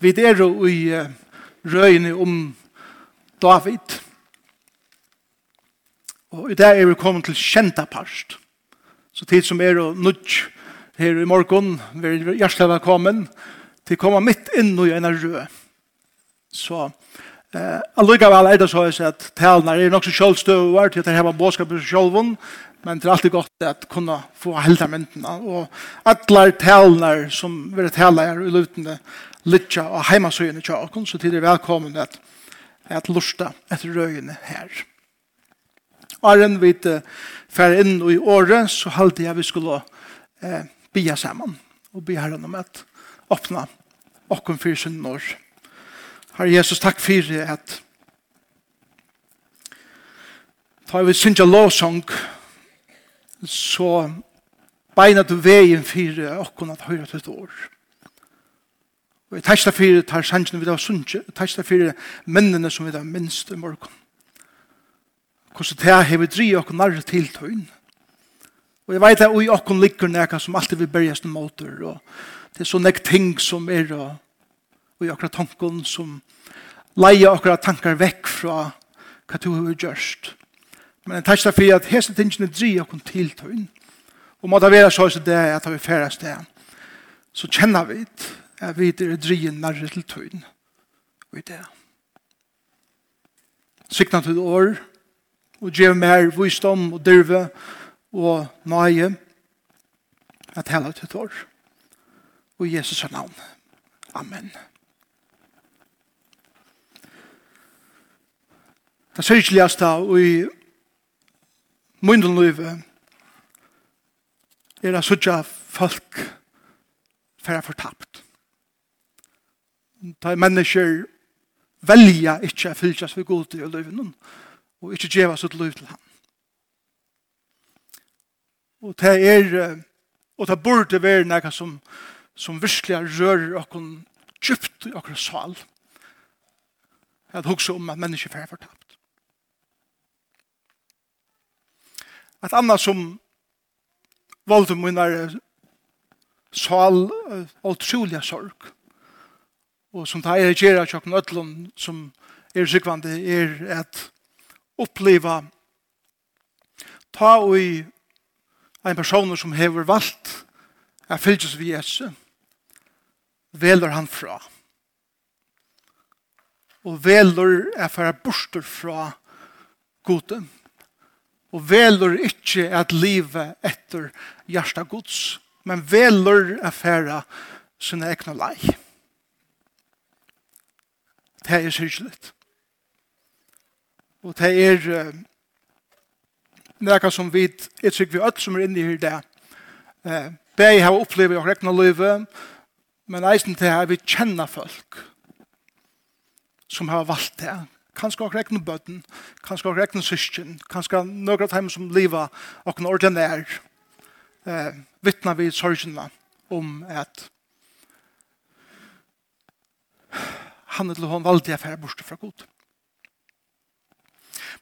Vi er jo i røyene om David. Og i dag er vi kommet til kjenta parst. Så tid som er og nudj her i morgen, vi er hjertelig velkommen til å komme midt inn i en rød. Så eh, allikevel er det så at talene er nok så kjølstøver til at jeg har bådskap på kjølven, men det er alltid godt at kunne få helda myndene. Og alle talene som vil tale her i lutene, lytja og heimasøyene til åkken, så til er velkommen at, at lusta etter røyene her. Arren vi uh, fer inn i året, så halte jeg vi skulle uh, bia sammen og bia herren om at åpna åkken for sin år. Herre Jesus, takk for at ta vi synsja lovsang, så beina du veien for åkken at høyre til et år. Takk Og jeg tæsta fyrir tar sannsyn vi da sunnkje, jeg tæsta fyrir mennene som vi da minst i morgon. Hvordan det har vi dri okkur narr til tøyn. Og jeg veit at ui okkur ligger nekka som alltid vil bergjast en måter, og det er så nek ting som er og ui okkur tankon som leia okkur tankar vekk fra hva du har gjørst. Men jeg tæsta fyrir at hese tingene dri okkur til tøyn. Og må det være så at det er at vi færast det, så kjenner vi det er vi er drien nærre til tøyden. Og i det. Sikna til år, og gjev mer visdom og dyrve og nøye, at hela til år. Og i Jesus navn. Amen. Det sørgeligste og i myndeløyve er at sørge folk for fortapt ta mennesker velja ikkje å fylgjast for god til løyven og ikkje djeva sitt løyv til han. Og det er og det burde være noe som, som virkelig rører okken djupt i okker sal at hugsa om at mennesker fer fortapt. Et annet som valgte min er sal og trolig sorg og som det er gjerra tjokken ötlun som er sikvande er at oppleva ta og i en person som hever valgt er fylgjus vi Jesu veler han fra og veler er færa borster fra gode og veler ikkje at livet etter hjarta gods men veler er færa sinne egna lei det er sykelig. Og det er uh, noe som vi, jeg tror vi alle som er inne i det, uh, beg har opplevd og rekna livet, men eisen til her vi kjenner folk som har valgt det. Kanskje også rekna bøten, kanskje også rekna syskjen, kanskje noen av dem som lever og kan ordinær eh, vittner vi sorgene om at han eller hon valde jeg færre bort fra god.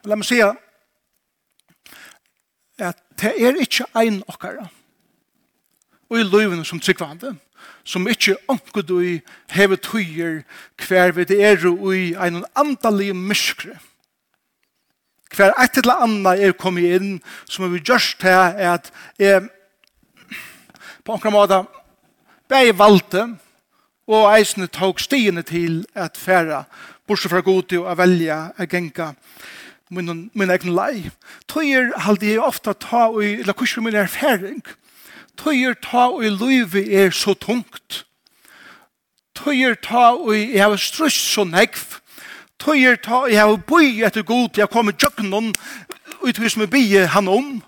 Men la meg säga at det er ikke ein okkara og i løyvene som tryggvande som ikke omkud i heve tøyer hver vi det er og i ein andalig myskre hver et eller annet er kommet inn som er vi gjørst her er at jeg på omkring måte bare valgte og eisene tok stiene til at færa, bortsett fra god til å velja, å genka min, min egen lei. Tøyer halde jeg ofta ta i, eller kurser min erfaring, tøyer ta i løyve er så tungt, tøyer ta i, jeg har strøst så negv, tøyer ta i, jeg har bøy etter god til jeg kommer tjøkken noen, ut hos meg bie han om,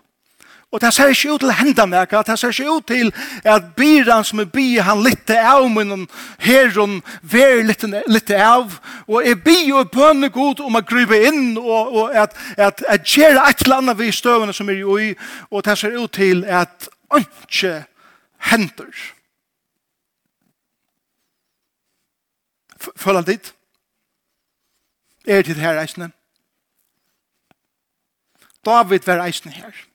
Og det ser ikke ut til henda meg, det ser ikke ut til at byran som er by, han litt av, men herren ver litt litt av, og er by og bønne god om å gripe inn, og, og at, at, at gjøre et eller annet vi støvende som er jo i, og det ser ut til at ikke hender. Følg han dit? Er det her eisene? David var eisene her.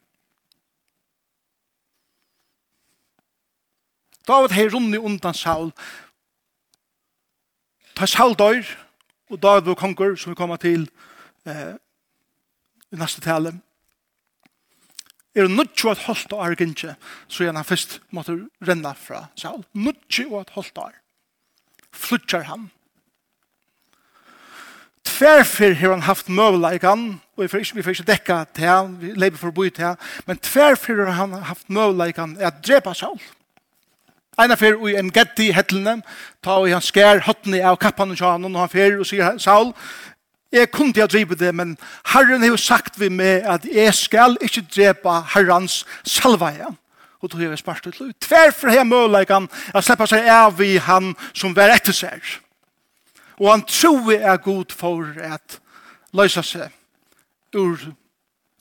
David hei runni undan Saul. Ta Saul døyr, og David var konger, som vi kommer til eh, i neste tale. Er nutjo at holdt og arginje, så gjerne han først måtte renna fra Saul. Nutjo at holdt og Flutjar han. Tverfer har han haft møvleikan, og vi får ikke, vi får ikke dekka til han, vi lever for å bo til han, men tverfer har han haft møvleikan er at drepa Saul. Saul Einar fer i en getti hettelne, ta og han skær høttene av kappan og sjanen, og han fer og sier, Saul, jeg kunne ikke drive det, men Herren har jo sagt vi med at jeg skal ikke drepa Herrens salveie. Og tog jeg spart ut. Tver for her møleikan, jeg slipper seg av i han som var etter seg. Og han tror jeg er god for at løsa seg ur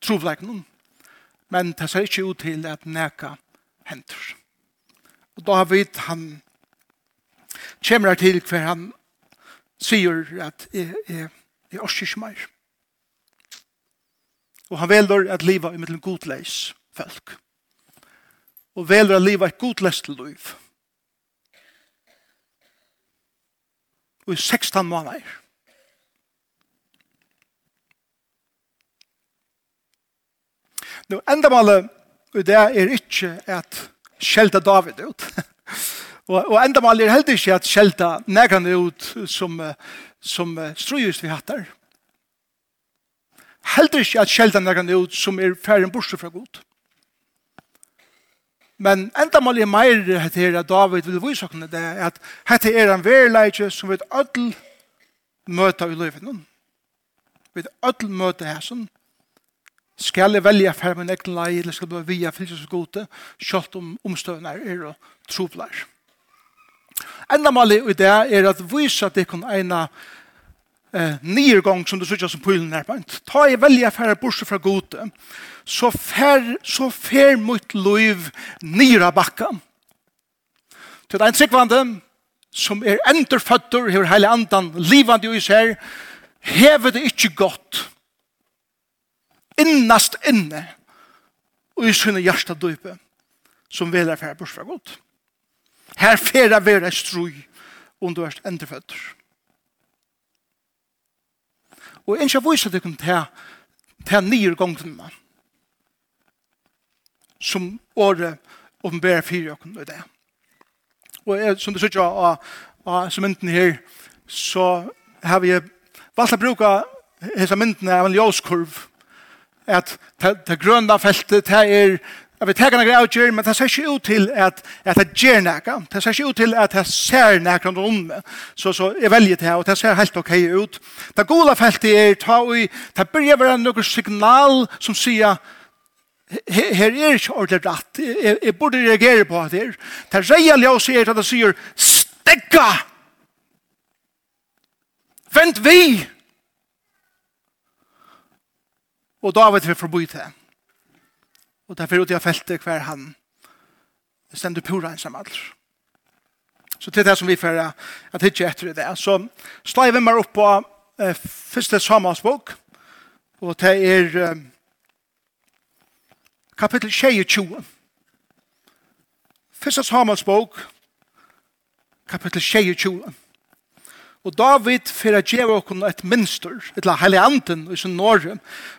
trovleiknen. Men det ser ikke ut til at neka henter. Og da har vi han kommer til hver han sier at jeg, jeg, jeg orsker ikke mer. Og han velger at livet er mellom godleis folk. Og velger at livet er godleis til liv. Og i 16 måneder. Nå, enda malet i det er ikke at skjelta David ut. og, og enda mal er heldig ikke at skjelta negan ut som, som strøyest vi hattar. Heldig ikke at skjelta negan ut som er færre borse fra god. Men enda mal er meir her at David vil vise oss det er at dette er en verleidje som vi ødel møta i løyven. Vi ødel møter her sånn Skal jeg velge for min egen lei, eller skal jeg bare via fylses gode, kjølt om omstøvende er og troblar. Enda mali i det er at vise at det kan eina eh, nirgång som du sier som pylen er på. Ta i velja færre borse fra gode, så fer, så fer mot loiv nira bakka. Til det er en sikvande som er enderføtter, hever hele andan, livande i seg, hever det ikke godt, innast inne og i sinne hjärsta dype som vil er færre bursfra godt. Her færa vera strui om du er endreføtter. Og en skal vise deg til til gongene som året åpenbærer fire og kunne det. Og jeg, som du sier av, av som mynden her, så har vi valgt å bruke hese myndene av en ljøskurv at det grønne feltet, det er Jeg vil tega nekra avgjør, men det ser ikke ut til at, at det gjør noe. Det ser ikke ut til at det ser noe under om Så, så jeg velger det og det ser helt ok ut. Det gode feltet er ta ui, det bør være noen signal som sier her er ikke ordentlig rett. Jeg, jeg burde reagere på det her. Det reelle jeg sier at det sier stegga! Vent vi! Og da vet vi forbi det. Og derfor ut i feltet hver han stender pura ensam alt. Så til det som vi får at hitje etter det. Så slår vi meg opp på eh, første samansbok. Og det er eh, kapittel 22. Første samansbok kapittel 22. Og David fyrir að djeva okkur et minnstur, etla heilig anden i sin norge.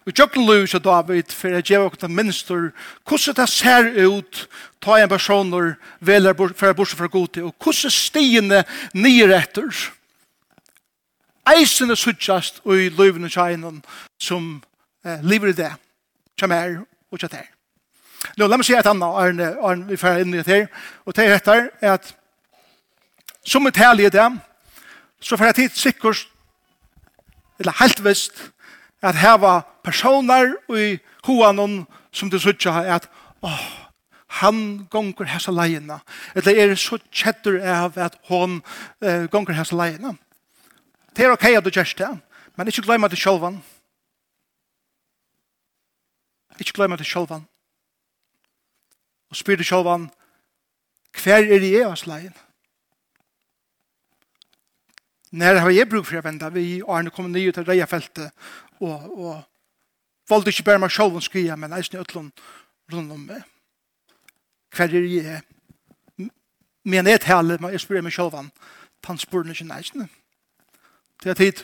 Og Jöklen lus og David fyrir að djeva okkur et minnstur, hvordan det ser ut, ta en personer, velar fyrir að borsa fra gode, og hvordan stiene nyer etter, eisen er suttjast og i løyvene tjeinon som eh, lever i det, som er og kjem er. Nå, la meg si et annet, Arne, Arne, vi fyrir inn i det her, og det er er at som et herlig i det, så får jeg tid sikkert, eller helt visst, at her var personer i hoanen som du sier at åh, han gonger hessa leina. Eller er det så kjetter av at hon uh, gonger hessa leina. Det er ok at du gjerst det, men ikke glem det du. Ikke glem det du. Og spyr det sjolvan, hver er det jeg av leina? När har jag bruk för att vända vi och han kommer ner till det fältet och och valde inte bara mig själv och skria men jag snöt lån runt om mig. Kvar är det men ett härligt jag spyr mig själv han han spyr mig inte nice. Det är tid.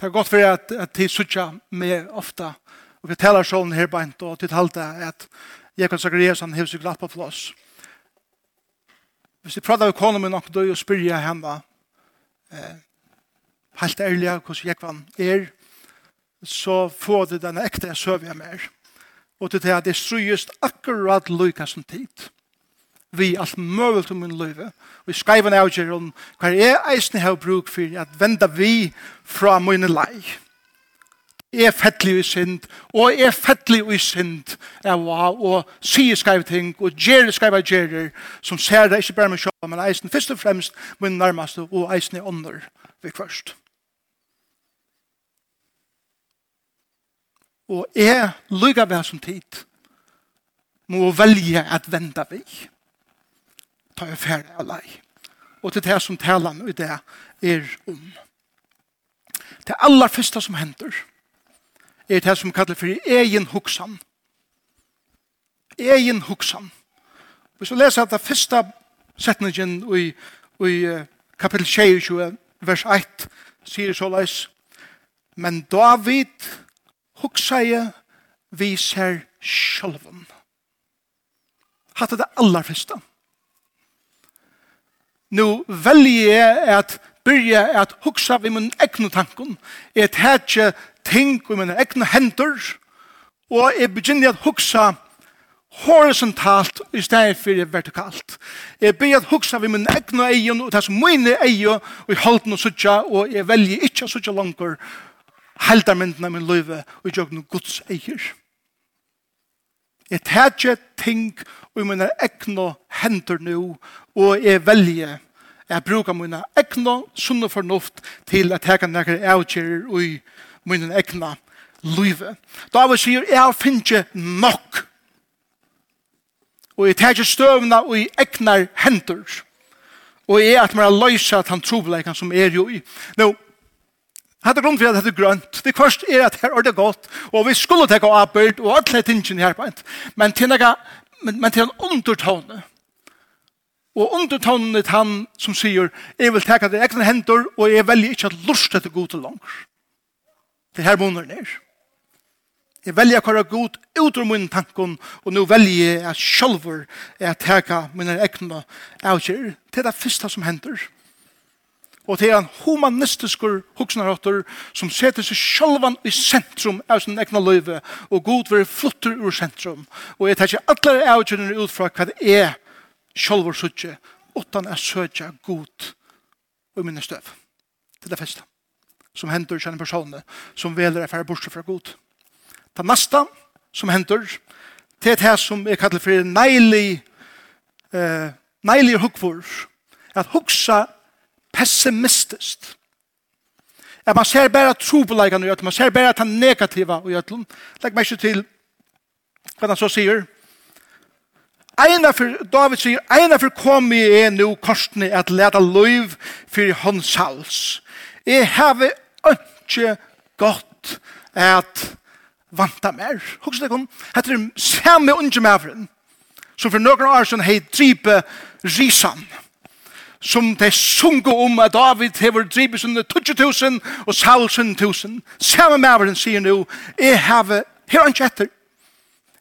Det er godt for at, at det sucha med ofta og vi talar sån här bant och till halta att Jakob Sakariasson hevur seg glatt på plass. Hvis jeg prater med konen min nok, da og spyrir jeg henne, eh, helt ærlig hvordan jeg kan er, så får du denne ekte søve jeg mer. Og til det at det strøyest akkurat lykka som tid. Vi alt møvelt om min løyve. Vi jeg skrev en avgjør om hva er eisen har bruk for at venda vi fra min leie er fettelig i synd, og er fettelig i synd, og sier skrev ting, og gjer skrev gjerer, som ser det ikke bare med sjål, men eisen først og fremst, min nærmeste, og eisen i ånder, vi først. Og er lykker vi som tid, må velge at vende vi, ta jeg ferdig av lei. Og til det som taler i det er om. Det aller første som hender, er det som kallar for egen hoksan. Egen hoksan. Hvis vi leser det første setningen i, i kapittel 22, vers 1, sier så leis, men David hoksaie vi ser sjølven. Hatt det aller første. Nu velger jeg at byrja at hoksa vi mun egnu tankun, et hætje ting i mine egne hender, og jeg begynner at huksa horisontalt i stedet for vertikalt. Jeg begynner at huksa ved mine egne egen, og det som mine egen, og jeg holder noe suttja, og jeg velger ikke suttja langer, helder myndene min løyve, og jeg gjør noe gods eier. Jeg tætje ting i mine egne hender nå, og jeg velger jeg bruker mine egne sunne fornuft til at jeg kan nekker avgjører og min egna livet. David sier, jeg finner finnet nok. Og jeg tar ikke støvna og jeg egnar hender. Og jeg er at man har løysa at han trobeleikene som er jo i. Nå, Hatta grunn for at det er grønt. Det kvørst er at her er det godt, og vi skulle teka arbeid, og alle tingene her på Men til men, men til en undertone. Og undertonen er han som sier, jeg vil teka det egne hendur, og jeg velger ikke at lust etter god til langer. Det her måneder ned. Jeg velger hva god ut av min tanken, og nå velger jeg at selv jeg teka mine egne avgjør. Det er det første som hender. Og det er en humanistisk hoksnarotter som setter seg sjølvan i sentrum av sin egne løyve, og god vil flutter ur sentrum. Og jeg tar ikke alle avgjørene ut fra hva det er sjølver søtje, utan jeg søtje god og minne støv. Det er det første som hender til en person som veler å fære bortsett fra god. Det neste som hender, det er det som jeg kallar for neilig, eh, neilig hukvor, at huksa pessimistisk. At man ser bare trobeleggene i øtlen, man ser bare at han negativa i øtlen. Legg meg ikke til hva han så sier. Eina for, David sier, eina for kom i er nu korsene at leta løyv for hans hals. Jeg har ikke godt at vanta mer. Hoks det kun, heter det samme unge maveren, som for noen år siden hei dripe risan, som de sungo om at David hever dripe sinne 20.000 og Saul sinne 1000. Samme maveren sier nu, jeg heve, her er ikke etter,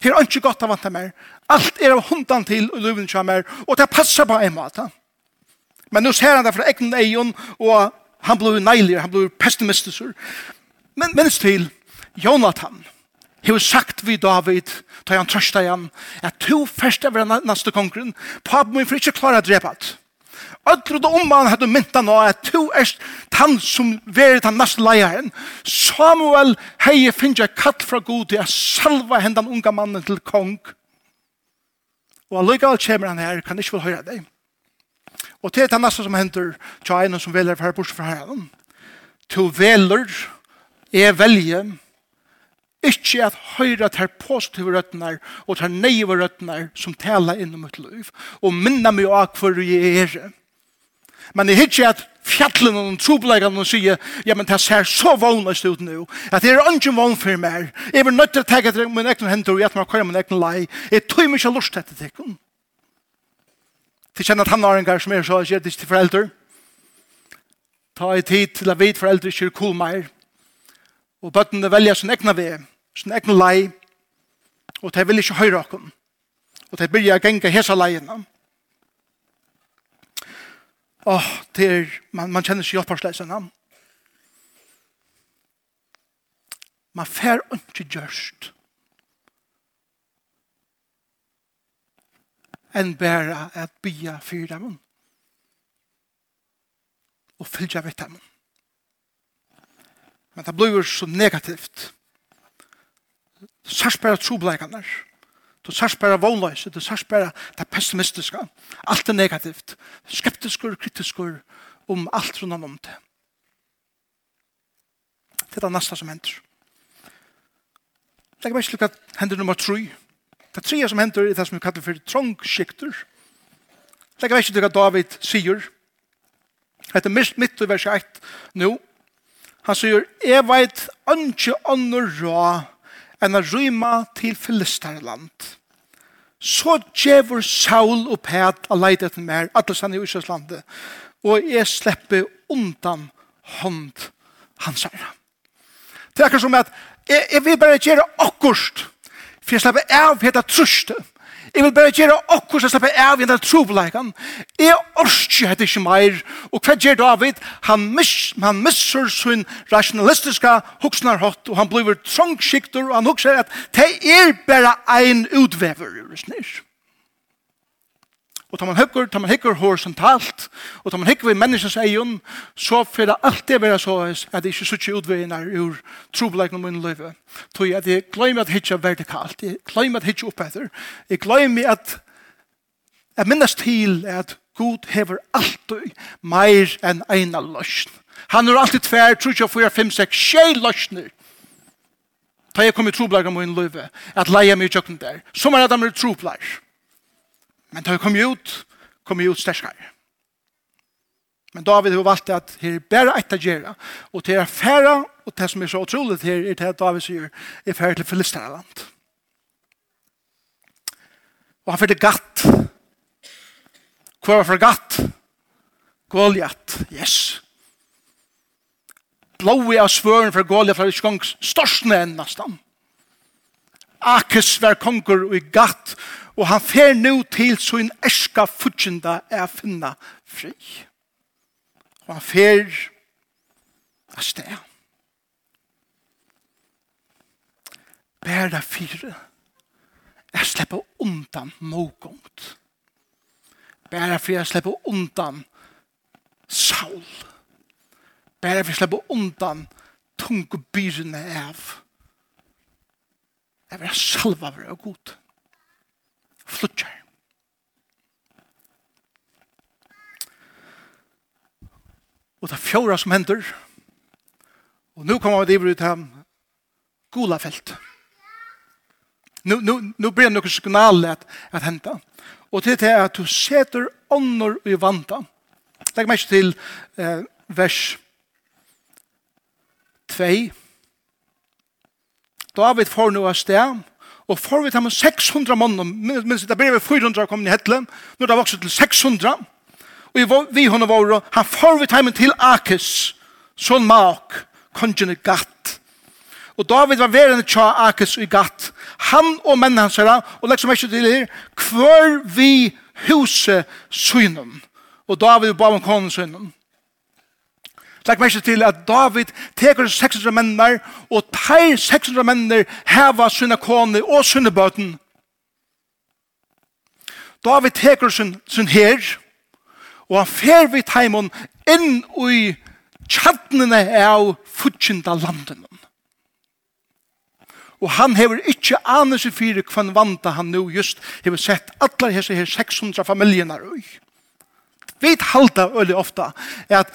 her er ikke godt av vanta mer, alt er av hundan til og luven kommer, og det passer på en måte. Men nu ser han det fra egen egen, og Han blir nejlig, han blir pessimistisk. Men minst til, Jonathan, har sagt vi David, da han trøsta igjen, at to først av den neste kongren, papen min for ikke klare å drepe alt. Ødre og om han hadde mynta nå at to er han som verit den neste leieren. Samuel hei finner katt fra god til å salva hendan unga mannen til kong. Og allikevel kommer han her, kan ikke vel høre deg. Og til det neste som henter, til en som velger for her bortsett fra herren. Til veler, er velger, ikke at høyre til positive røttene og til neive røttene som taler innom mitt liv, og minne meg av hver jeg er. Men jeg hittir at fjallene og trobeleggene sier, ja, men det ser så vognløst ut nå, at det er ikke vogn for meg. Jeg vil nødt til å ta til min egen hender og gjøre meg hver min egen lei. Jeg tog meg ikke lyst til dette til til kjenne tannåringar som er så gjerdig til foreldre. Ta i tid til å vite foreldre ikke er cool mer. Og bøttene velger sin egna vei, sin egna lei, og de vil ikke høre okken. Og de begynner å genge hese leiene. Åh, det er, man, man kjenner seg hjelpersleisene. Man fer ikke gjørst enn bæra at bya fyrir dem og fylgja vitt dem. Men det blir så negativt. Det sars bare trobleikene. Det sars bare vånløse. Det sars bare det pessimistiske. Alt er negativt. Skeptiskur, kritiskur om alt rundt om det. Det er det neste som hender. Det meg ikke slik at hender nummer 3. Det tredje som hender er det som vi kallar for trångskikter. Det Legger ikke til David sier. Det er mitt i vers 1 nå. Han sier, «Jeg vet ikke ånder rå enn å rymme til Filisterland. Så djever Saul og Pet av leid etter mer, det sann i Israelslandet, og jeg slipper undan hånd hans herre.» Det er akkurat som at jeg, jeg vil bare gjøre akkurat for jeg slipper av heta truste. Jeg vil bare gjøre okkur som slipper av heta trobeleikene. Jeg orsker hette ikke meir. Og hva gjør David? Han, miss, han misser sin rationalistiske hoksnarhått, og han blir trangskikter, og han hokser at det er bare ein utvever, i snir. Og tar man høkker, tar man høkker horisontalt, og tar man høkker ved menneskens egen, så får det alltid være så at det ikke sitter utveien er ur trobeleikene om min løyve. Så jeg, jeg glemmer at hitje vertikalt, jeg glemmer at hitje oppetter, jeg glemmer at jeg minnes til at Gud hever alltid mer enn ena løsn. Han er alltid tver, tror jeg, 4, 5, 6, 6 løsner. Da jeg kom i trobeleikene om min løyve, at leie meg i kjøkken der. Som er at de er trobeleikene. Men da vi kom ut, kom vi ut sterskare. Men David har valgt at her er bare et å gjøre, og til er færre, og det som er så utrolig her, er til at David sier, er færre til Filisterland. Og han fyrir gatt. Hva var for gatt? Goliath, yes. Blåi av svøren for Goliat fra Iskong, størstene enn nesten. Akis var konger og i gatt, og han fer nu til sin ærska fudgjenda er finna fri. Og han fer av sted. Bæra fire er slipper undan någongt. Bæra fire er slipper undan Saul. Bæra fire er slipper undan tungbyrne av. Jeg vil salva vår og god flutjar. Og det er fjóra som hender. Og nu kommer vi til av gula felt. Nu, nu, nu blir det noe signal at, at henta. Og til det er at du seter ånder i vanta. Legg meg til eh, vers 2. David får nå av sted Og får vi til 600 mann, minst det brevet 400 kom i Hetlem, nå det vokset til 600. Og vi henne våre, han får vi til til Akis, sånn mak, kongen i gatt. Og David var verende tja Akis i gatt. Han og menn hans herra, og liksom ikke til her, hver vi huset synen. Og David ba om konen synen. Legg meg til at David teker 600 mennar, og tar 600 mennar heva sine kone og sine bøten. David teker sin, sin her, og han fer vid teimen inn i tjattnene av futsinda landen. Og han hever ikkje anelse fyrir kvann vanta han nu just hever sett allar hese her 600 familjerna røy. Vi halda veldig ofta at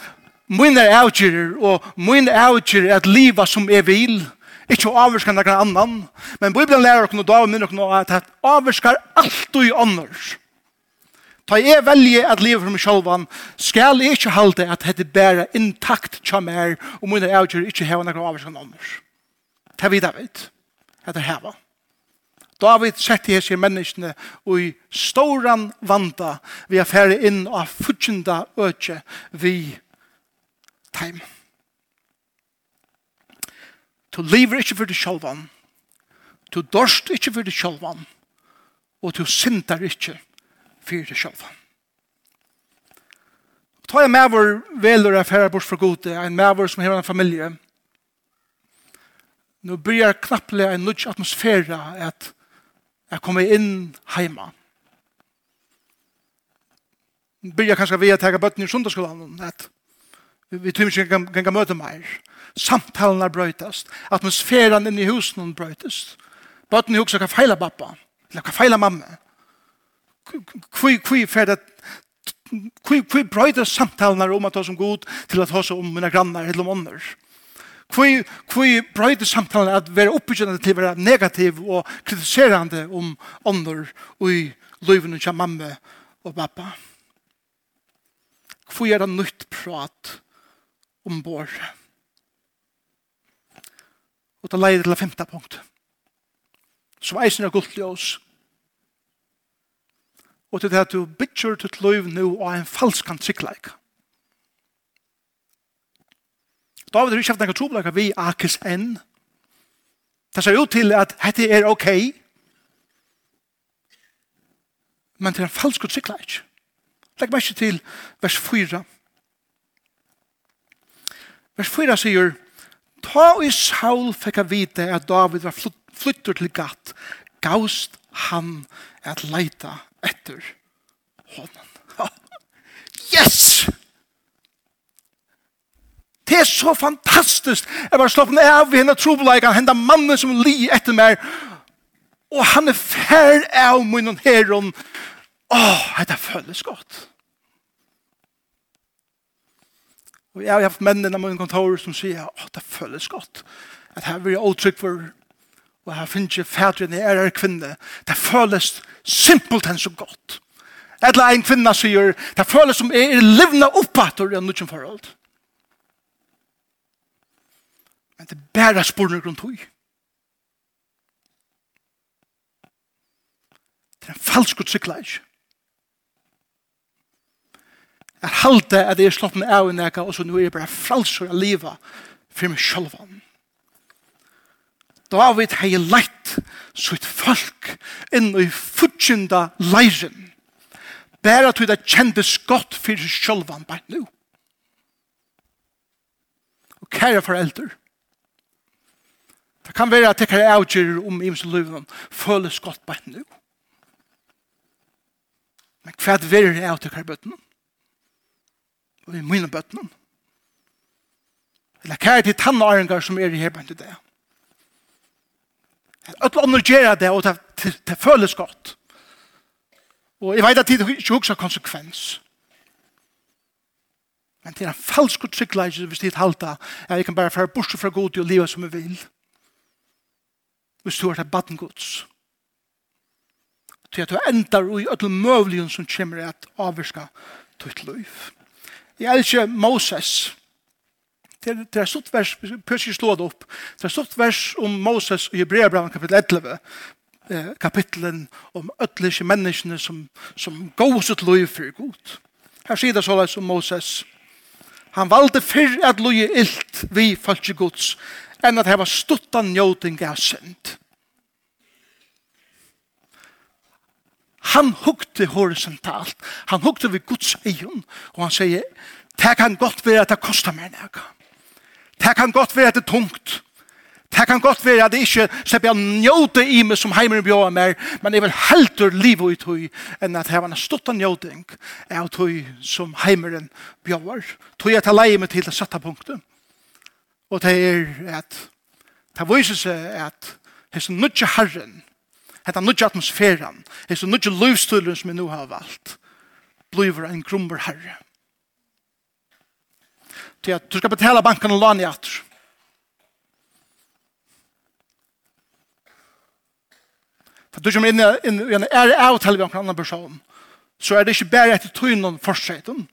Mine avgjerer og mine avgjerer at livet som er vil, ikke å avvirske noen annan, men Bibelen lærer oss og David minner oss at avvirsker alt og i annars. Ta jeg velje at livet for meg selv, skal jeg ikke holde at dette bare intakt kommer, og mine avgjør ikke heva noen avgjørskan annars. Det vi David, dette heva. David setter jeg seg menneskene i ståren vanta vi er ferdig inn av fudgjenda øke vi time. Du lever ikke for deg sjølvan. Du dorst ikke for deg sjølvan. Og du syndar ikke for deg sjølvan. Ta en maver veler av færre bort for gode, en maver som har en familie. Nå byrjar knapple en nødt atmosfære at jeg kommer inn heima. Byrjar kanskje vi å jeg bøtten i sundagsskolen, at Vi tror ikke vi kan møte mer. Samtalen er brøytast. Atmosfæren inne i husen er brøytast. Bøtten i huset kan feile pappa. Eller kan feile mamma. Hvor fer det Hvor brøytast samtalen er om at ta som god til at ta seg om mine grannar eller om ånder. Hvor brøyder samtalen er at være oppbyggende til å være negativ og kritiserande om ånder og i løyvene til mamma og pappa. Hvor er det nytt prat ombord. Og det leier til femte punkt. Som eisen er guldt i oss. Og til det at du bytjer til løyv nå og en falskan tryggleik. David har ikke haft noen trobleik vi akis enn. Det ser ut til at dette er ok. Men det er en falsk tryggleik. Legg meg ikke til vers 4. Vers 4 sier, Ta i Saul fikk jeg vite at David var flyttet til gatt, gaust han at leita etter honom. yes! Det er så fantastisk. Jeg var slappen av henne trobeleikene, henne mannen som li etter meg, og han er fær av munnen heron. Åh, oh, det føles godt. Og jeg har haft mennene av min kontor som sier, åh, oh, det føles godt. At her blir jeg åtrykk for, og her finner jeg fædrene, jeg er kvinne. Det føles simpelt enn så godt. Eller en kvinne sier, det føles som jeg er livna oppbatter i en nødvendig forhold. Men det er bare spørsmål rundt høy. Det er en falsk utsikleis at halte at jeg er sloppen av i neka, og så nå er jeg bare fralser av livet for meg selv. David hei leit sitt folk inn i futsinda leiren. Bæra til det kjendes godt for seg sjølvan bare nå. Og kære foreldre, det kan være at det kan avgjøre om ims løven føles godt bare nå. Men hva er det av til kære bøttene? og i mine bøttene. Eller hva til det tannåringer som er i her bøttene det? Alle andre gjør det, og det, det, føles godt. Og jeg vet at det ikke også har konsekvens. Men det er en falsk tryggleis hvis det er halte at jeg kan bare fære bort fra god og livet som jeg vil. Hvis du har det baden gods. Til at du endar i ødel møvligen som kommer at avvirke ditt liv. Jeg elsker Moses. Det er, det er stort vers, plutselig slå det opp. Det er stort vers om Moses i Hebreabran kapittel 11 eh, kapitlen om ødelige menneskene som, som gås ut løy for god. Her sier det såleis Moses. Han valde fyrr at løy illt vi falske gods enn at heva stuttan njåting av synd. Han hukte horisontalt. Han hukte ved Guds egen. Og han sier, det kan godt være at det koster meg noe. Det kan godt være at det er tungt. Det kan godt være at det ikke slipper jeg njøte i meg som heimer bjør meg, men jeg vil helter livet i tøy enn at jeg var en stått njóting av tøy som heimer bjør. Tøy at jeg leier meg til det satte punktet. Og det er at det viser seg at hos nødje herren hetta nudja atmosfæran, hessa nudja løvstølen som vi nu har valgt, bliver en grummer herre. Til at du skal betala banken og lån i atter. For du kommer inn i en ære avtale ved en annen person, så er det ikke bare etter tøynen forsøyten,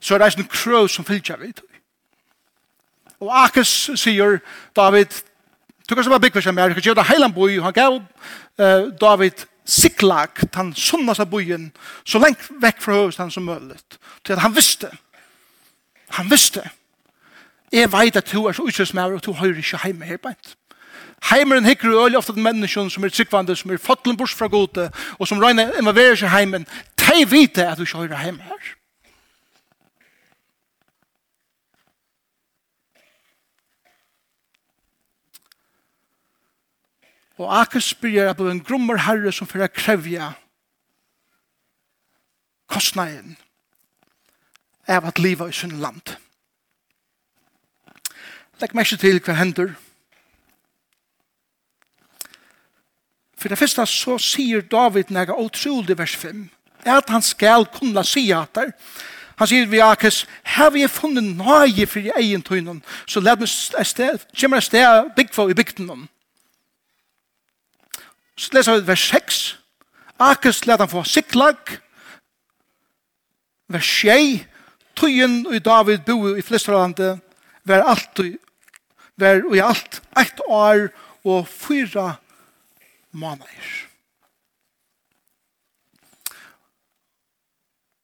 så er det en krøv som fylgjer vi tøy. Og Akes sier David, du kan så bare bygge seg mer, du kan gjøre det heilan boi, han gav eh, David Siklag, han sunnast av byen, så lengt vekk fra høyest han som mulig. Til at han visste, han visste, jeg vet at du er så utsøsmær, og du hører ikke hjemme her beint. Heimeren hikker jo øyelig ofte at menneskene som er tryggvande, som er fattelen bors fra gode, og som regner involverer seg heimen, de vite at du ikke hører hjemme her. Og Akesbyrger er blevet en grummer herre som fyrir krevja kostnaden av at liva i sin land. Legg meg ikke til hva hender. For det første så sier David nega utrolig vers 5 at han skal kunna si at der Han sier vi Akes, her vi er funnet nøye for i egen tøynen, så let meg sted, kommer jeg sted bygg for i bygden om. Så leser vi vers 6. Akers let han få siklag. Vers 6. Tøyen og David bo i Flisterlandet var alt var i alt ett år og fyra måneder.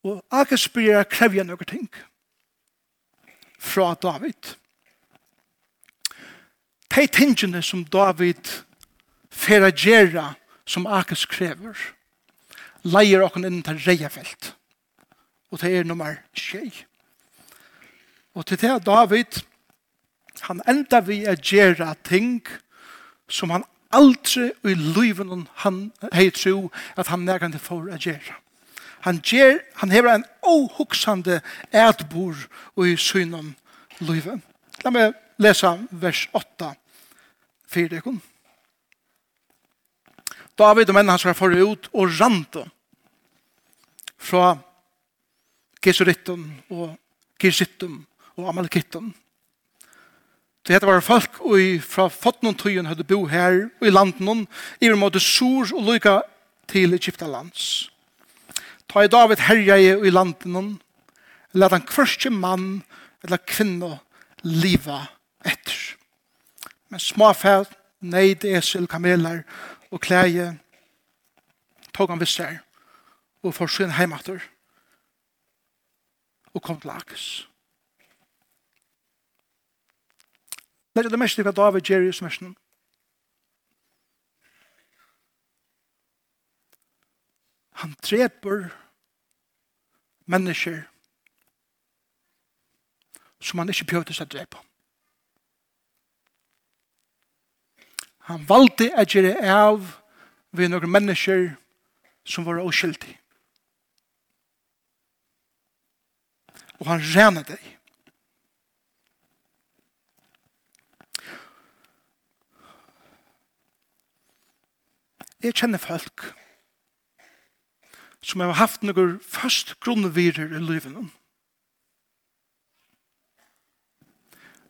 Og Akers blir krevja noen ting fra David. De tingene som David fer a gjerra som Akers krever, leier okken inn til reiafelt. Og det er nummer tjei. Og til det David, han enda vi a gjerra ting som han aldri i liven han hei tro at han nærkant for a gjerra Han, ger, han hever en åhuksande ædbor i synen livet. La meg lesa vers 8 fyrir dere. David og mennene hans var ut og rante fra Gesuritten og Girsitten og Amalekitten. Det hette var folk og fra Fotnon tøyen hadde bo her og i landen i en måte sur og lykke til Egyptalands. Ta i David herja i og i landen let han kvørste mann eller kvinne liva etter. Men småfæt, neid, esel, kameler og klæje, tog han visser, og forsyn heimater, og kom til Akers. Det er det mest til hva David gjør i smersen. Han dreper mennesker som han ikke prøvde seg å drepe ham. Han valgte å gjøre av ved noen mennesker som var oskyldige. Og han rene deg. Jeg kjenner folk som har haft noen først grunnvirer i livet.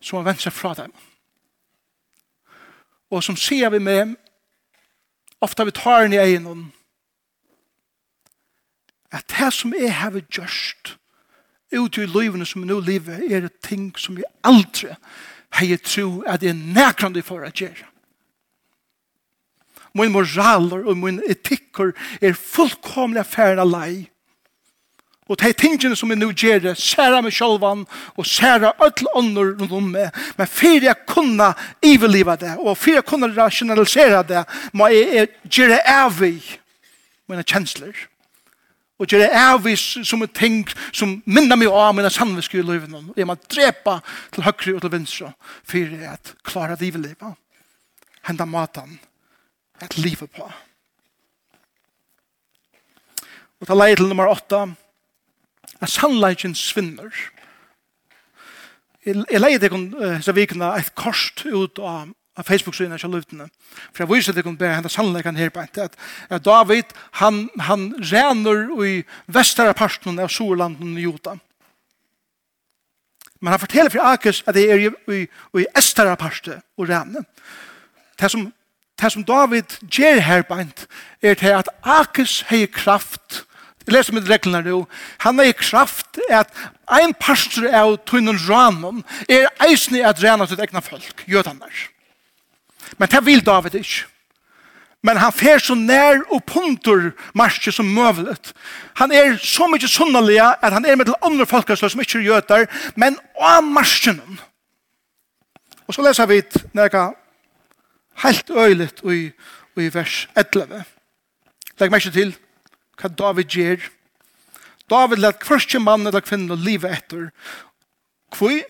Som har vendt seg fra dem. Og og som sier vi med, ofta vi tar den i egen, at det som jeg har gjort ut i livene som nå lever, er det ting som jeg aldri har jeg tro at det er nærkrande for å gjøre. Min moraler og min etikker er fullkomlig affæren av lei. Og de tingene som vi nå gjør, det, særa meg sjølvan, og særa alle ånder rundt om meg. Men for jeg kunne iveliva det, og for jeg kunne rasjonalisere det, må jeg gjøre av i mine kjensler. Og gjøre av i som en ting som minner meg av mine samviske i løyvene. Jeg må drepa til høyre og til venstre, for jeg at klare det iveliva. Henda maten et livet på. Og ta leie til nummer åtta, at sannleikken svinner. Jeg leier deg disse vikene et korst ut av av Facebook-synet til løftene. For jeg viser deg om det henne sannleikken her på en at, at David, han, han rener i vestere parten av Sorlanden i Jota. Men han forteller for Akers at det er i, i estere parten og rener. Det som, det som David gjør her på en er til at Akers har kraft Jeg leser med reglene nå. Han er i kraft at ein pastor av tunnen ranen er eisne at rena til egna folk, jødaner. Men det vil David ikke. Men han fer så nær og punter marsje som møvlet. Han er så mye sunnelig at han er med til andre folkeslag som ikke er jøter, men av marsjen. Og så leser vi nega helt øyligt i, i vers 11. Legg meg ikke til hva David gjør. David lett hverstje mann eller kvinne livet etter. Hvor?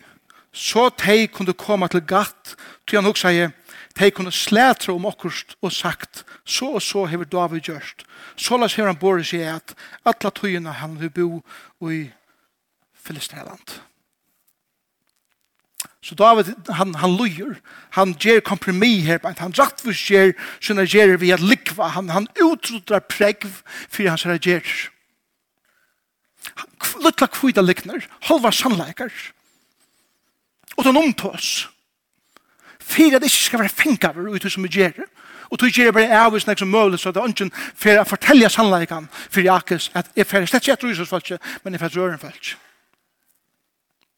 Så de kunne komme til gatt, til han også sier, de kunne slætre om okkurst og sagt, så og så har David gjørst. Så la seg han bor i seg at alle tøyene han vil bo i Filisterland. Så David, han, han lujer. Han ger kompromi her, men han for ger sina gerer vi at likva. Han, han utrotrar pregv for hans her gerer. Littla kvida likner, halva sannleikar. Og den omtås. Fyrir at det ikke skal være fengaver ut som vi gerer. Og tog gerer bare avvis nek som møvlig, så det er ønsken for å fortelle sannleikan for Jakes at jeg fyrir slett ikke et rusus men jeg fyrir røren fyrir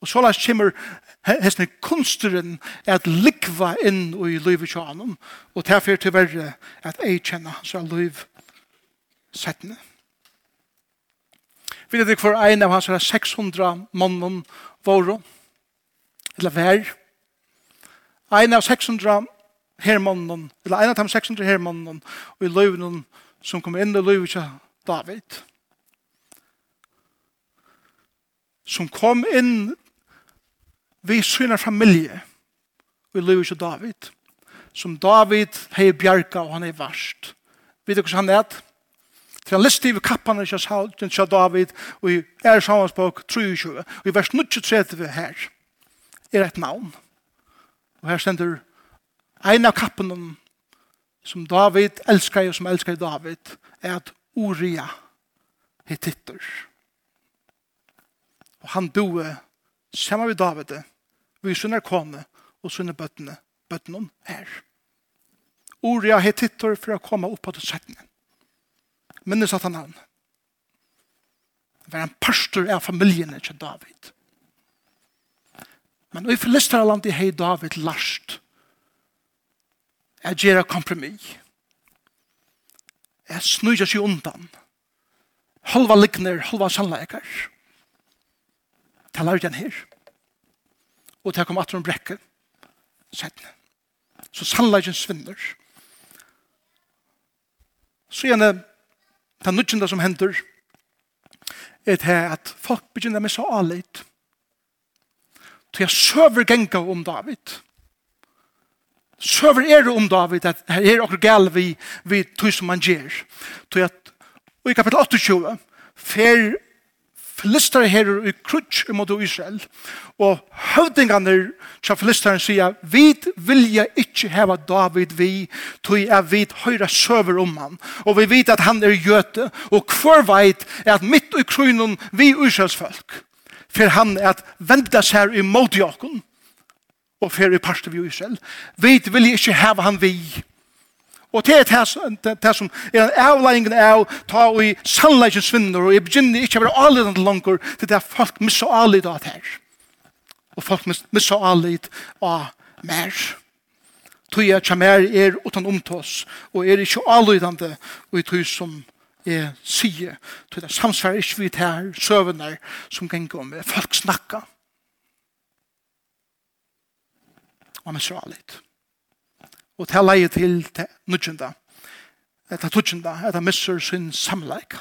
Og så lest kommer hessene kunsteren at likva inn i livet til honom, og derfor til verre at jeg kjenner hans liv settende. Vi vet ikke for en av hans 600 mannen våre, eller vær. En av 600 hermannen, eller en av de 600 hermannen, og i livet som kommer inn i livet til David som kom inn vi synar familie vi lever ikke David som David hei bjerga og han er varst vet du hva han er? Til han liste i kappan i Kjøshaul til David og i er samansbok 23 og i vers 23 her er et navn. Og her stender en av kappen som David elskar og som elskar David er at Uria hittitter og han doe sammen med David vi sønner kone og sønner bøttene, bøttene her. Ordet er tittor for å komme opp på det settene. Minnes at han navn. Det var en pastor av familien til David. Men i Filisterlandet har David last. Jeg gjør kompromis. Jeg snur seg undan. Halva likner, halva sannleikar. Det lærte han her og det kom atter en brekke settene. Så sannleggen svinner. Så gjerne den nødgjende som hender er det at folk begynner med så alit Så jeg søver genga om David. Søver er om David at her er okkur gal vi, vi tog som man gjer. Så jeg, og i kapitel 28 fer filister her i krutsk mot Israel. Og høvdingene til filisteren sier, vi vilja ikke heva David vi, tog jeg vid høyre søver om han. Og vi vet at han er gjøte, og hver veit er at mitt i krynen vi Israels folk. For han er at venda seg imot jakken, og for i parste vi Israel. Vi vilja ikke heva han vi, Og det er det som er en avleggingen av ta og i sannleggen svinner, og jeg begynner ikke å være avledende langer til det er folk misser avled av det her. Og folk misser avled av mer. Tøy er ikke mer er uten omtås, og er ikke avledende og i tøy som er sige. Tøy det samsvarer ikke vi til her søvner som ganger om Folk snakker. Og misser avled og til leie til til nudgjenda, etter tudgjenda, etter misser sin samleik.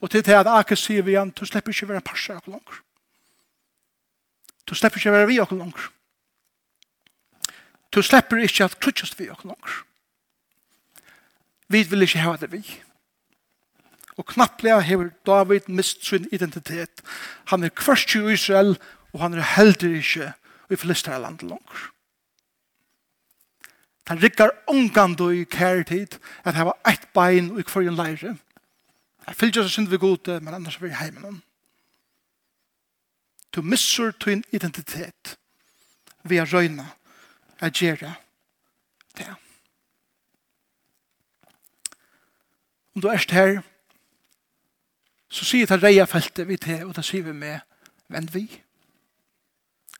Og til til at Ake sier vi igjen, du slipper ikke være parser akkur langer. Du slipper ikke være vi akkur langer. Du slipper ikke at krutjast vi akkur langer. Vi vil ikke hava det vi. Og knapplega hever David mist sin identitet. Han er kvarst i Israel, og han er heldig ikke i flestare landet langer. Han rikkar ångandu i kærtid at han var eit bein og i kvarjen leire. Jeg fylgjer seg synd vi gode, men annars vil vi heimen om. Du missur tuin identitet vi er røyna er gjerra det. Om du erst her, så sier det reia feltet vi til, og det sier vi med, vend vi.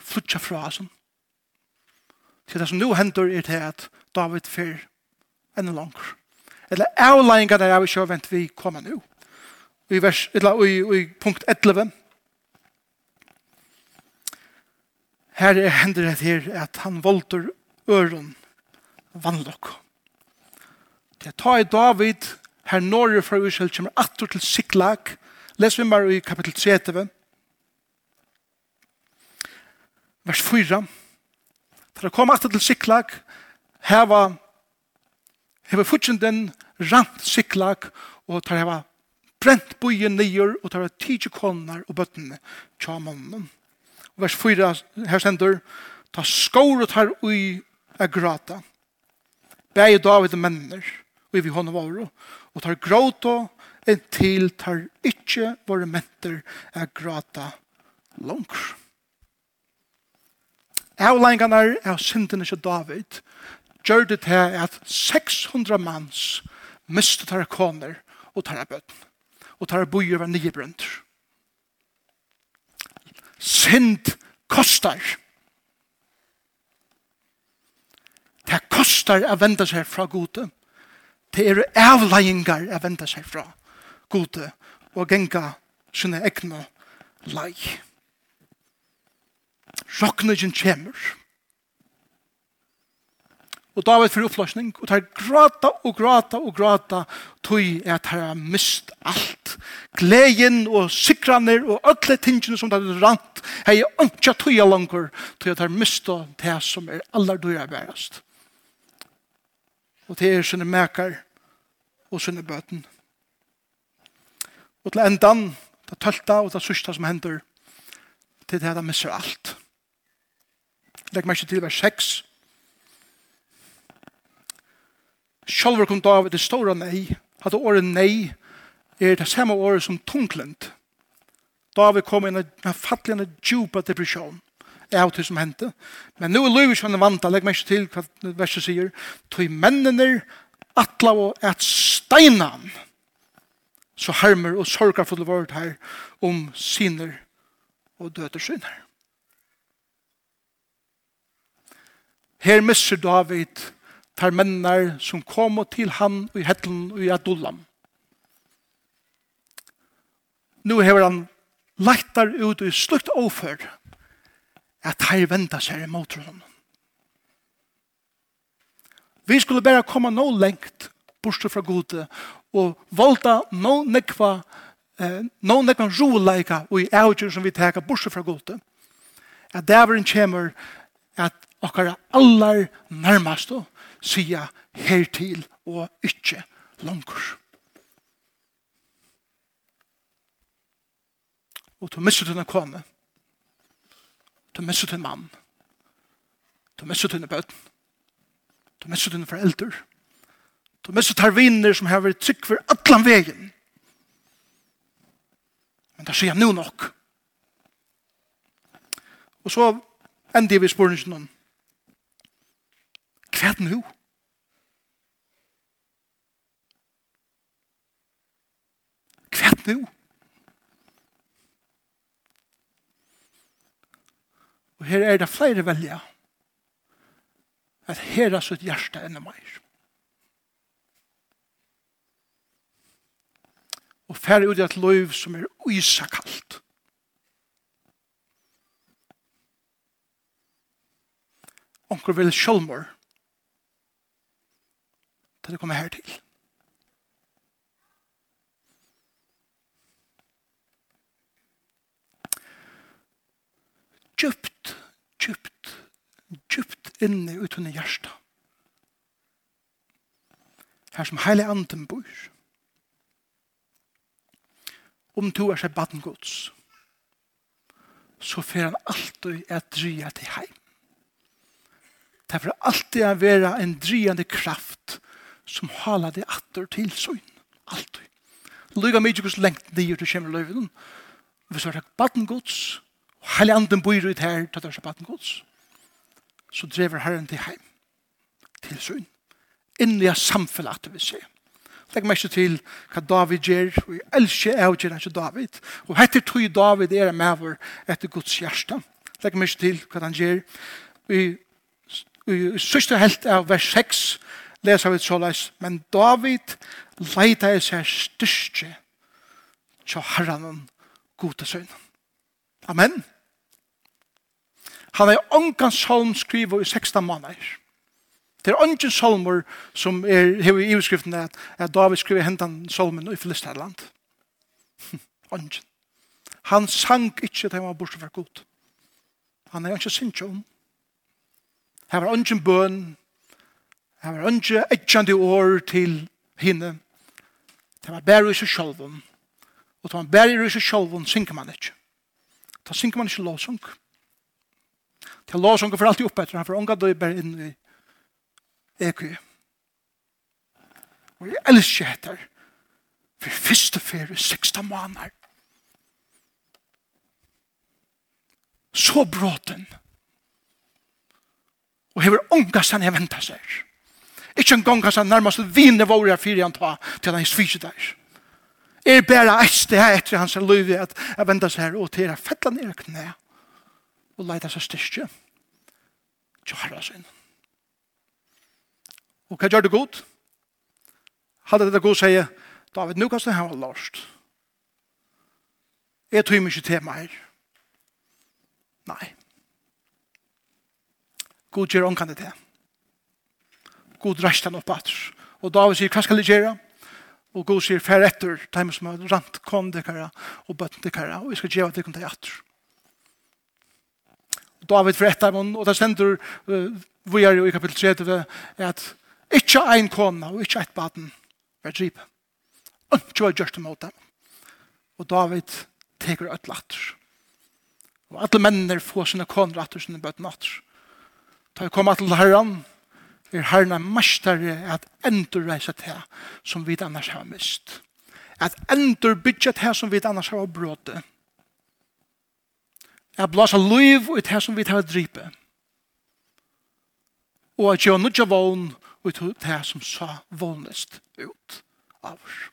Flutja fra oss, til det som nå hender er til at David fer enda langer. Eller avlegginga der er vi ikke vent vi kommer nå. I, vers, eller, i, i punkt 11. Her er hender det her at han volter øren vannlokk. Det tar i David her norr fra Israel kommer atter til Siklag. Les vi bare i kapittel 3. Vers 4. Vers 4 For å komme etter til Siklag, her var heva, futsin den rant Siklag, og tar heva brent bojen nyer, og tar heva tidsi konar og bøttene tja mannen. Og vers 4, her stender, ta skåret tar ui a grata. Bæg David og menner, og vi hånd våre, og tar gråta en til tar ikkje våre menter a grata langr avlengene av syndene til David gjør det til at 600 manns mistet tar koner og tar bøten. Og tar bojer var nye brønt. Synd kostar. Det kostar å vende seg fra gode. Det er avleggingar å vende seg fra gode og genga sine egne leie. Rokningen kommer. Og David fyrir oppløsning, og tar grata og grata og grata, tog at han har mist alt. Gleden og sikraner og alle tingene som det er rant, hei ønskja tøya langer, tog at han har mist det som er aller døyra bærast. Og det er sinne mekar og sinne bøten. Og til endan, det tølta og det sørsta som hender, til det at han misser alt. Legg meg ikke til vers 6. Sjálfur kom David det stora nei. at året nei er det samme året som tunglent. David kom inn i den fattelige djupa depresjon. Det er det som hendte. Men nå er Løyvis han vant. Legg meg ikke til hva verset sier. Tøy mennene atla og et steinan så harmer og sorgar for det vårt her om syner og døter syner. Her misser David tar mennar som kom til han i hettelen og i adullam. Nu hever han leitar ut i slukt ofør at her venda seg i motron. Vi skulle bare komme nå lengt bortsett fra gode og valda nå nekva eh, nå nekva roleika og i avgjør som vi teka bortsett fra gode. At dæveren kommer at okkara allar nærmast og sia hertil og ikkje langur. Og du misser denne kone. Du misser denne mann. Du misser denne bøten. Du misser denne foreldre. Du misser denne tarviner som har vært trygg for atlan vegen. Men det sier jeg nå nok. Og så enn det vi spør ikke noen. Hva er det nå? Hva er det nå? Og her er det flere velja at her er sitt hjerte enn meg. Og færre ut i et liv som er uisakalt. onker vil sjølmor til det kommer her til. Djupt, djupt, djupt inne ut under hjertet. Her som heile anden bor. Om to er seg baden gods, så fer han alltid et drya til heim. Det får alltid å være en driende kraft som hala det atter til søgn. Alltid. Lyga mye hos lengt nye til kjemmer løyven. Vi svarer baden gods, og hele anden bor ut her til dørsa baden gods. Så drever herren til heim, til søgn. Inni av samfunnet at det vil se. Legg meg ikke til hva David gjør, og jeg elsker jeg og gjør ikke David. Og etter tog David er med vår etter Guds hjerte. Legg meg ikke til hva han gjør. Og sørste helt av vers 6 leser vi såleis, men David leita i seg styrstje til herren gode søgn. Amen. Han er ångan salm skriver i 16 måneder. Det er ångan salmer som er hever i utskriften at, at David skriver hentan salmen i Filisterland. Ångan. Han sang ikke til han var bortsett fra god. Han er ikke sinnsjøen. Her var ungen bøn. Her var ungen etkjande år til henne. Det var bare i seg sjølven. Og det var bare i seg sjølven, synker man ikke. Da synker man ikke lovsung. Til lovsung for alltid oppe etter. Han får unga døy bare inn i EQ. Og jeg elsker etter. For første ferie, 16 måneder. Så bråten. Så bråten og hever ångast han eventa seg. Ikke en gang hans han nærmest vinne våre her fyrir han ta til han sviger der. Er bare et sted etter hans løyve at jeg venda seg her og til her fettla nere knæ og leida seg styrke til herra sin. Og hva gjør det godt? Hadde det godt sier David, nå kan du ha var. Jeg tror ikke til meg. Nei. God gjør omkant det til. God rast han opp atter. Og David sier, hva skal jeg gjøre? Og God sier, fær etter, dem som har rant kom dekara og bøtten det dekara, og vi skal gjøre det dekken til atter. David fær etter, og det stender uh, vi er jo i kapittel 3, er at ikke ein kona og ikke et baden var drip. Ikke var gjørst imot dem. Og David teker et latter. Og alle mennene får sine koner atter, sine bøtten atter. Ta jeg koma til herren, er herren er mestere at endur reise til som vi annars har mist. At endur bygge til som vi annars har bråte. At blåse liv ut til som vi har dripe. Og at gjøre nudja vogn ut til som sa vognest ut av oss.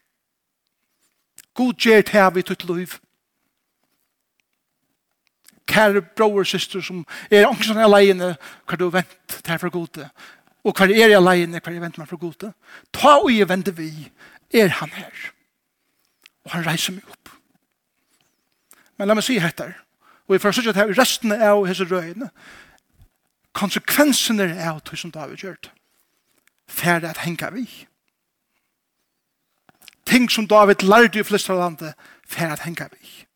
God gjør til vi tutt liv kære bror og syster som er ångsten alene hva du vent til for gode. Og hva er jeg alene hva jeg venter meg for gode. Ta og jeg venter vi er han her. Og han reiser meg opp. Men la meg si etter og jeg får sikkert her resten er av hese røyene. Konsekvensen er av det som David gjør det. Færre at henga vi. Ting som David lærte i flest av landet færre at henga vi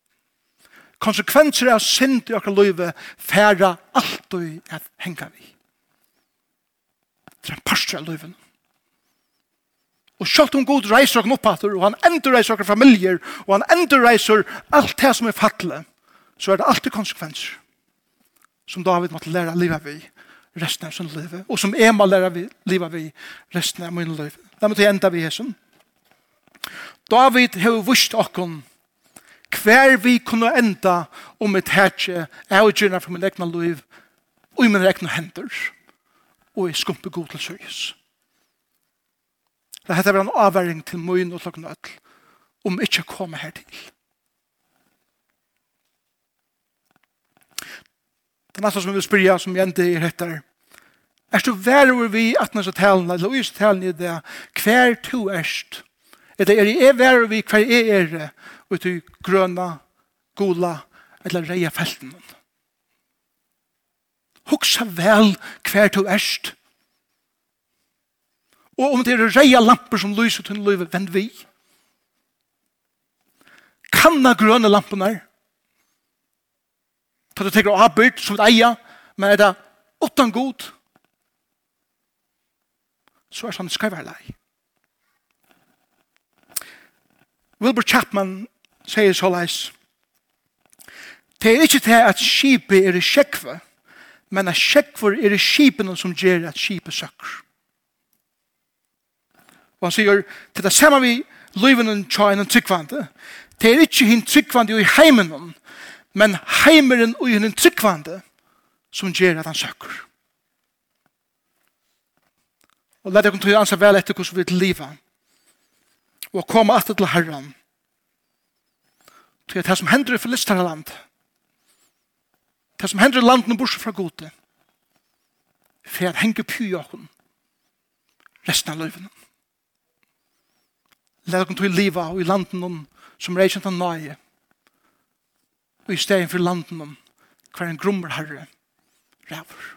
konsekvenser av synd i okra løyve færa alt og at henga vi. Det er en parster av løyven. Og sjalt om god reiser okra oppater, og han endur reiser okra familier, og han endur reiser alt det som er fattle så er det alltid konsekvenser som David måtte læra livet vi resten av sin liv, og som jeg må læra livet vi resten av min liv. Da måtte jeg enda vi hesson. David har vist okken hver vi kunne enda om et hertje, jeg og gjerne for min egna liv, og i min egna hender, og i skumpe god til søys. Det heter en avværing til møyen og klokken ødel, om ikke å komme her til. Det neste som vi vil spørre som jeg enda er etter, er du over vi at når så talen, eller i talen i det, hver to erst, eller er jeg vær over vi hver jeg er, det ut i grøna, gula eller reia felten. Hugsa vel hver to erst. Og om det er reia lamper som lyser til løyve, vend vi. Kanna grøna lampene er. Ta du tenker å ha byrt som et eia, men er det åttan god, så er sånn skal være lei. Wilbur Chapman sier så leis. Det er ikke til at skipet er i sjekve, men at sjekver er i skipene som gjør at skipet søkker. Og han sier, til det samme vi løyven og tja en tryggvande. Det er ikke hinn tryggvande i heimen, men heimeren og hinn tryggvande som gjør at han søkker. Og la dere kunne ansa vel etter hvordan vi vil livet. Og komme alltid til Herren Det er det som hender i Filisterland. Det som hender i landene bortsett fra gode. For jeg henger py av henne. Resten av løyvene. Lær dere til å og i landene som reiser til nøye. Og i stedet for landene hver en grummer herre ræver.